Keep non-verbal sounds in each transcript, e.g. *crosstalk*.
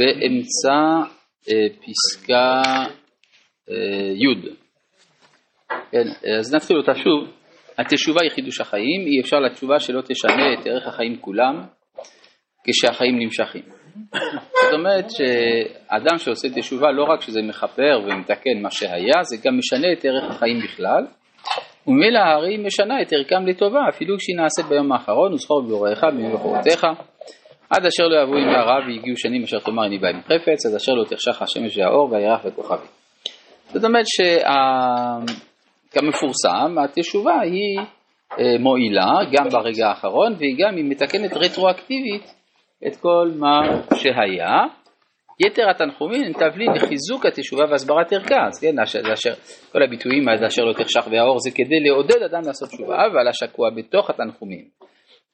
באמצע אה, פסקה אה, י'. כן, אז נתחיל אותה שוב. התשובה היא חידוש החיים, אי אפשר לתשובה שלא תשנה את ערך החיים כולם כשהחיים נמשכים. זאת אומרת שאדם שעושה תשובה לא רק שזה מכפר ומתקן מה שהיה, זה גם משנה את ערך החיים בכלל, וממילא הארי משנה את ערכם לטובה, אפילו כשהיא נעשית ביום האחרון, וזכור בבוראיך בחורתך, עד אשר לא יבואו ימי והגיעו שנים אשר תאמר אני בא עם חפץ, עד אשר לא תחשך השמש והאור והירח וכוכבי. זאת אומרת שכמפורסם, התשובה היא אה, מועילה גם ברגע האחרון, והיא גם, היא מתקנת רטרואקטיבית את כל מה שהיה. יתר התנחומים הם תבלין לחיזוק התשובה והסברת ערכה, אז כן, אשר, כל הביטויים עד אשר לא תחשך והאור זה כדי לעודד אדם לעשות תשובה, אבל השקוע בתוך התנחומים,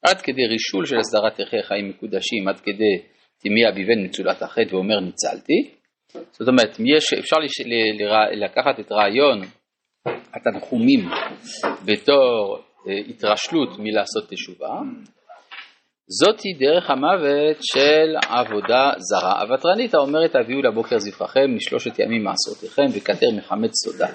עד כדי רישול של הסדרת ערכי חיים מקודשים, עד כדי תימי אביבן מצולת החטא ואומר ניצלתי, זאת אומרת, יש, אפשר לש, ל, ל, לקחת את רעיון התנחומים בתור אה, התרשלות מלעשות תשובה, זאתי דרך המוות של עבודה זרה. הוותרנית האומרת הביאו לבוקר זבחכם משלושת ימים מעשרותיכם וכתר מחמץ סודה.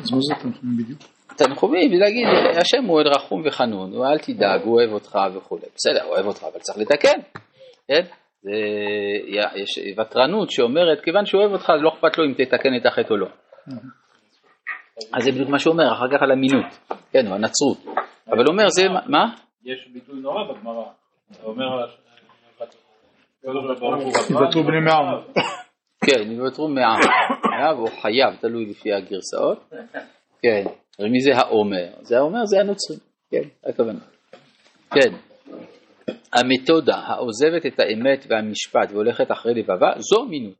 אז מה זה תנחומים בדיוק? תנחומים, להגיד, השם הוא רחום וחנון, אל תדאג, הוא אוהב אותך וכולי. בסדר, הוא אוהב אותך, אבל צריך לתקן, כן? זה, יש ותרנות שאומרת, כיוון שהוא אוהב אותך, לא אכפת לו אם תתקן את החטא או לא. אז זה בדיוק מה שהוא אומר, אחר כך על אמינות, כן, או הנצרות. אבל הוא אומר, זה, מה? יש ביטוי נורא בגמרא, אתה אומר, יוותרו בני מעם. כן, יוותרו מעם. חייב או חייב, תלוי לפי הגרסאות. כן, מי זה האומר? זה האומר זה הנוצרי, כן, הכוונה. כן, המתודה העוזבת את האמת והמשפט והולכת אחרי לבבה, זו מינות.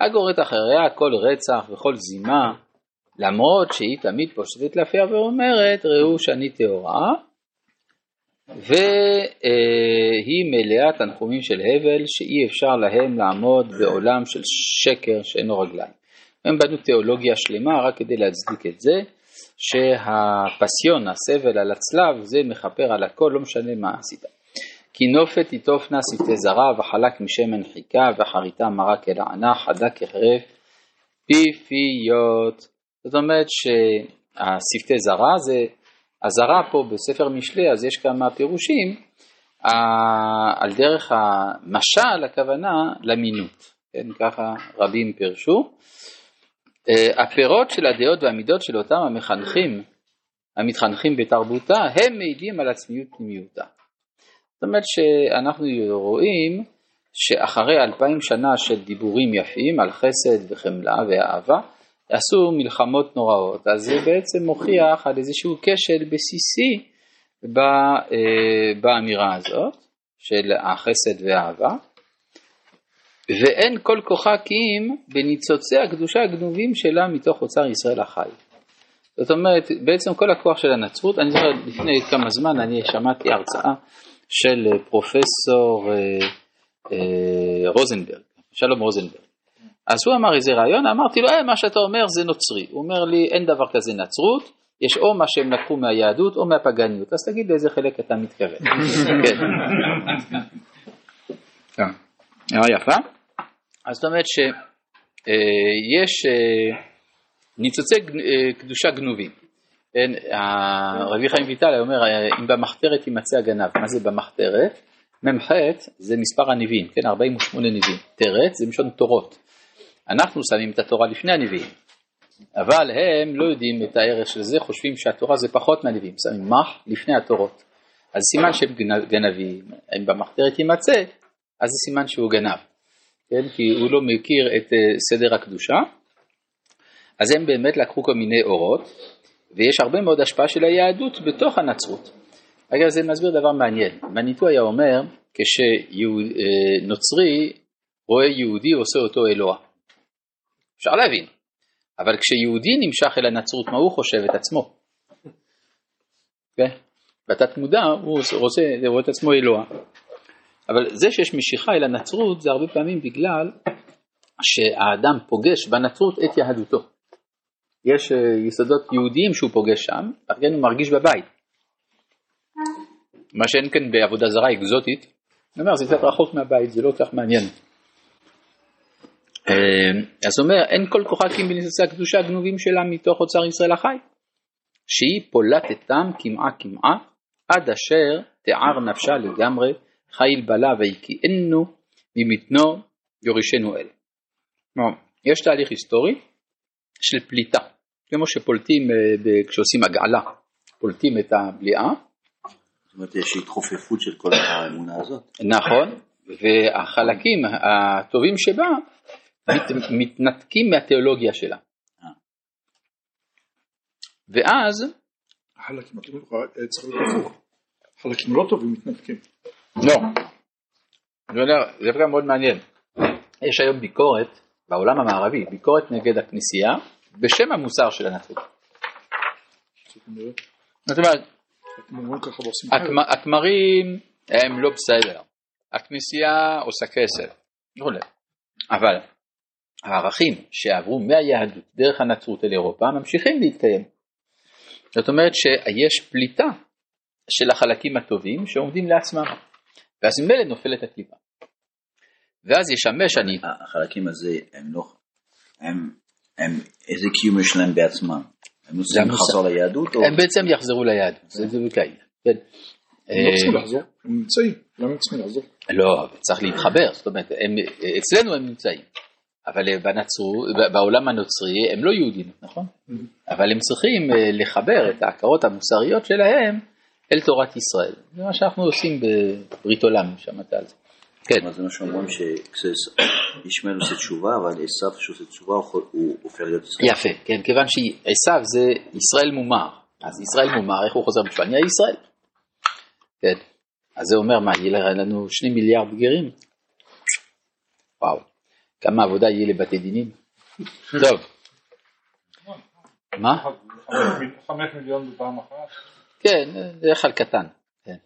הגורת אחריה כל רצח וכל זימה, למרות שהיא תמיד פושטת לפיה ואומרת, ראו שאני טהורה, והיא מלאה תנחומים של הבל שאי אפשר להם לעמוד בעולם של שקר שאינו רגליים. הם בנו תיאולוגיה שלמה רק כדי להצדיק את זה, שהפסיון, הסבל על הצלב, זה מכפר על הכל, לא משנה מה עשית. כי נופת תיטופנה שפתי זרה וחלק משמן חיכה וחריטה מרה כלענה חדה כחרב פיפיות. זאת אומרת שהשפתי זרה זה הזרה פה בספר משלי, אז יש כמה פירושים, על דרך המשל הכוונה למינות, כן, ככה רבים פירשו. אה, הפירות של הדעות והמידות של אותם המחנכים, המתחנכים בתרבותה, הם מעידים על עצמיות פנימיותה. זאת אומרת שאנחנו רואים שאחרי אלפיים שנה של דיבורים יפים על חסד וחמלה ואהבה, עשו מלחמות נוראות, אז זה בעצם מוכיח על איזשהו כשל בסיסי אה, באמירה הזאת של החסד והאהבה, ואין כל כוחה כי אם בניצוצי הקדושה הגנובים שלה מתוך אוצר ישראל החי. זאת אומרת, בעצם כל הכוח של הנצרות, אני זוכר לפני כמה זמן אני שמעתי הרצאה של פרופסור אה, אה, רוזנברג, שלום רוזנברג, אז הוא אמר איזה רעיון, אמרתי לו, אה, מה שאתה אומר זה נוצרי. הוא אומר לי, אין דבר כזה נצרות, יש או מה שהם לקחו מהיהדות או מהפגניות, אז תגיד לאיזה חלק אתה מתכוון. *laughs* כן. הערה יפה. אז זאת אומרת שיש אה, אה, ניצוצי אה, קדושה גנובים. כן, רבי חיים ויטל אומר, אם במחתרת יימצא הגנב, מה זה במחתרת? מ"ח זה מספר הנביאים, כן, 48 נביאים. תרת זה משון תורות. אנחנו שמים את התורה לפני הנביאים, אבל הם לא יודעים את הערך של זה, חושבים שהתורה זה פחות מהנביאים, שמים מח לפני התורות. אז סימן שהם גנבים, אם במחתרת יימצא, אז זה סימן שהוא גנב, כן? כי הוא לא מכיר את אה, סדר הקדושה. אז הם באמת לקחו כל מיני אורות, ויש הרבה מאוד השפעה של היהדות בתוך הנצרות. אגב, זה מסביר דבר מעניין. מניטו היה אומר, כשנוצרי רואה יהודי עושה אותו אלוה. אפשר להבין. אבל כשיהודי נמשך אל הנצרות, מה הוא חושב את עצמו? כן? בתת מודע הוא רוצה לראות את עצמו אלוה. אבל זה שיש משיכה אל הנצרות זה הרבה פעמים בגלל שהאדם פוגש בנצרות את יהדותו. יש אה, יסודות יהודיים שהוא פוגש שם, לכן הוא מרגיש בבית. מה שאין כאן בעבודה זרה אקזוטית, אני אומר זה קצת רחוק מהבית, זה לא כל כך מעניין. אה, אז אומר, אין כל כוחה כי בניסי הקדושה הגנובים שלה מתוך אוצר ישראל החי, שהיא פולטתם קמעה קמעה, עד אשר תיער נפשה לגמרי, חיל בלה והקיאנו ממתנו יורישנו אל. כלומר, יש תהליך היסטורי של פליטה, כמו שפולטים אה, כשעושים הגעלה, פולטים את הבליעה. זאת אומרת, יש התחופפות של כל האמונה הזאת. נכון, והחלקים הטובים שבה מת, מתנתקים מהתיאולוגיה שלה. אה. ואז... החלקים הטובים צריך להיות הפוך. חלקים לא טובים מתנתקים. לא. אני יודע, זה דווקא מאוד מעניין. יש היום ביקורת בעולם המערבי, ביקורת נגד הכנסייה בשם המוסר של הנצרות. זאת אומרת, הכמרים הם לא בסדר, הכנסייה עושה כסף, אבל הערכים שעברו מהיהדות דרך הנצרות אל אירופה ממשיכים להתקיים. זאת אומרת שיש פליטה של החלקים הטובים שעומדים לעצמם, ואז ממילא נופלת הקליפה. ואז ישמש אני... החלקים הזה הם לא... הם, הם איזה קיום יש להם בעצמם? הם לא צריכים לחזור ליהדות? הם בעצם יחזרו ליהדות, זה בדיוק העניין. כן. הם לא צריכים לחזור, הם נמצאים, למה הם צריכים לחזור? לא, צריך להתחבר, זאת אומרת, אצלנו הם נמצאים. אבל בנצרו, בעולם הנוצרי הם לא יהודים, נכון? אבל הם צריכים אה, לחבר את ההכרות המוסריות שלהם אל תורת ישראל. זה מה שאנחנו עושים בברית עולם, שמעת על זה. כן. זה מה שאומרים שישמעאל עושה תשובה, אבל עשו שעושה תשובה הוא הופך להיות ישראל. יפה, כן, כיוון שעשו זה ישראל מומר. אז ישראל מומר, איך הוא חוזר בתשובה? נהיה ישראל. כן. אז זה אומר מה, יהיה לנו שני מיליארד גרים? וואו. כמה עבודה יהיה לבתי דינים? טוב. מה? חמש מיליון בפעם אחת? כן, בדרך כלל קטן. כן.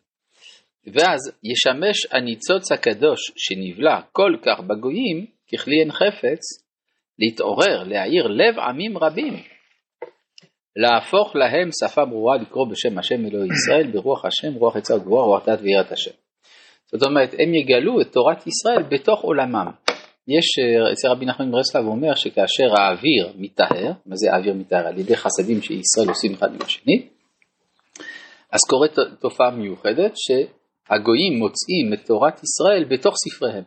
ואז ישמש הניצוץ הקדוש שנבלע כל כך בגויים ככלי אין חפץ להתעורר, להאיר לב עמים רבים, להפוך להם שפה ברורה לקרוא בשם השם אלוהי ישראל ברוח השם, רוח עצה וגבורה, רוח דת ויראת השם. זאת אומרת, הם יגלו את תורת ישראל בתוך עולמם. יש, אה, אצל רבי נחמן ברסלב אומר שכאשר האוויר מטהר, מה זה האוויר מטהר? על ידי חסדים שישראל עושים אחד עם השני, אז קורית תופעה מיוחדת שהגויים מוצאים את תורת ישראל בתוך ספריהם.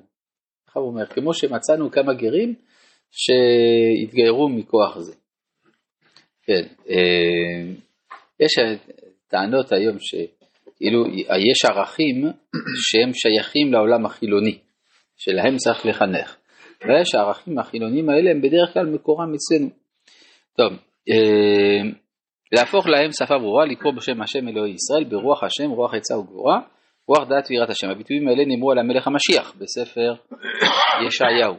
ככה הוא אומר, כמו שמצאנו כמה גרים שהתגיירו מכוח זה. כן, אה, יש טענות היום שכאילו יש ערכים שהם שייכים לעולם החילוני, שלהם צריך לחנך. ויש הערכים החילוניים האלה הם בדרך כלל מקורם אצלנו. טוב, אה, להפוך להם שפה ברורה, לקרוא בשם השם אלוהי ישראל, ברוח השם, רוח עצה וגבורה, רוח דעת ויראת השם. הביטויים האלה נאמרו על המלך המשיח בספר *coughs* ישעיהו.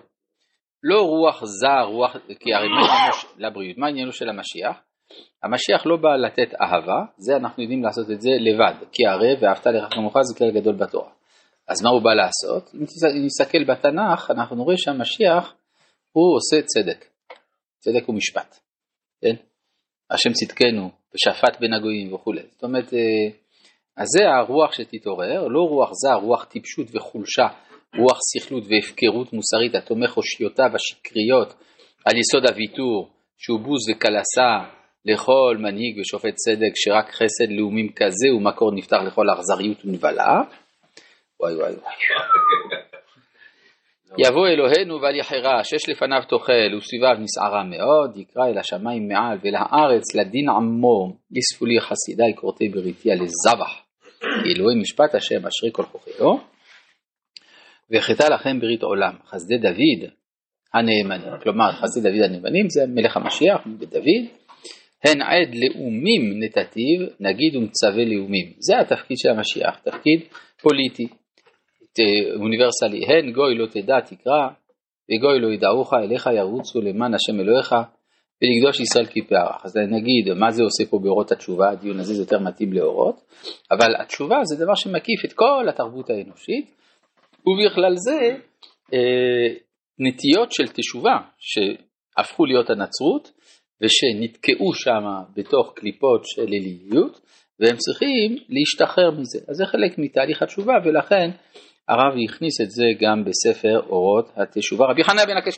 לא רוח זר, רוח, כי הרי מה עניינו לבריאות, מה עניינו של המשיח? המשיח לא בא לתת אהבה, זה אנחנו יודעים לעשות את זה לבד, כי הרי ואהבת לך כמוך זה כלל גדול בתורה. אז מה הוא בא לעשות? אם נסתכל בתנ"ך, אנחנו נראה שהמשיח הוא עושה צדק, צדק ומשפט, כן? השם צדקנו ושפט בין הגויים וכולי. זאת אומרת, אה, אז זה הרוח שתתעורר, לא רוח זר, רוח טיפשות וחולשה, רוח סכלות והפקרות מוסרית התומך אושיותיו השקריות על יסוד הוויתור, שהוא בוז וקלסה לכל מנהיג ושופט צדק שרק חסד לאומים כזה ומקור נפתח לכל אכזריות ונבלה. וואי וואי וואי. יבוא אלוהינו ואל יחרש, יש לפניו תאכל וסביביו נסערה מאוד, יקרא אל השמיים מעל ואל הארץ לדין עמו, יספו לי חסידי כורתי בריתי על לזבח, אלוהי משפט השם אשרי כל חוכיו, וחטא לכם ברית עולם, חסדי דוד הנאמנים, כלומר חסדי דוד הנאמנים זה מלך המשיח בדוד, הן עד לאומים נתתיו, נגיד ומצווה לאומים, זה התפקיד של המשיח, תפקיד פוליטי, אוניברסלי, הן גוי לא תדע תקרא, וגוי לא ידעוך אליך ירוצו למען השם אלוהיך, ולקדוש ישראל כפארך. אז נגיד, מה זה עושה פה באורות התשובה? הדיון הזה זה יותר מתאים לאורות, אבל התשובה זה דבר שמקיף את כל התרבות האנושית, ובכלל זה אה, נטיות של תשובה שהפכו להיות הנצרות, ושנתקעו שם בתוך קליפות של אליליות, והם צריכים להשתחרר מזה. אז זה חלק מתהליך התשובה, ולכן הרב הכניס את זה גם בספר אורות התשובה. רבי חניה בן הקשת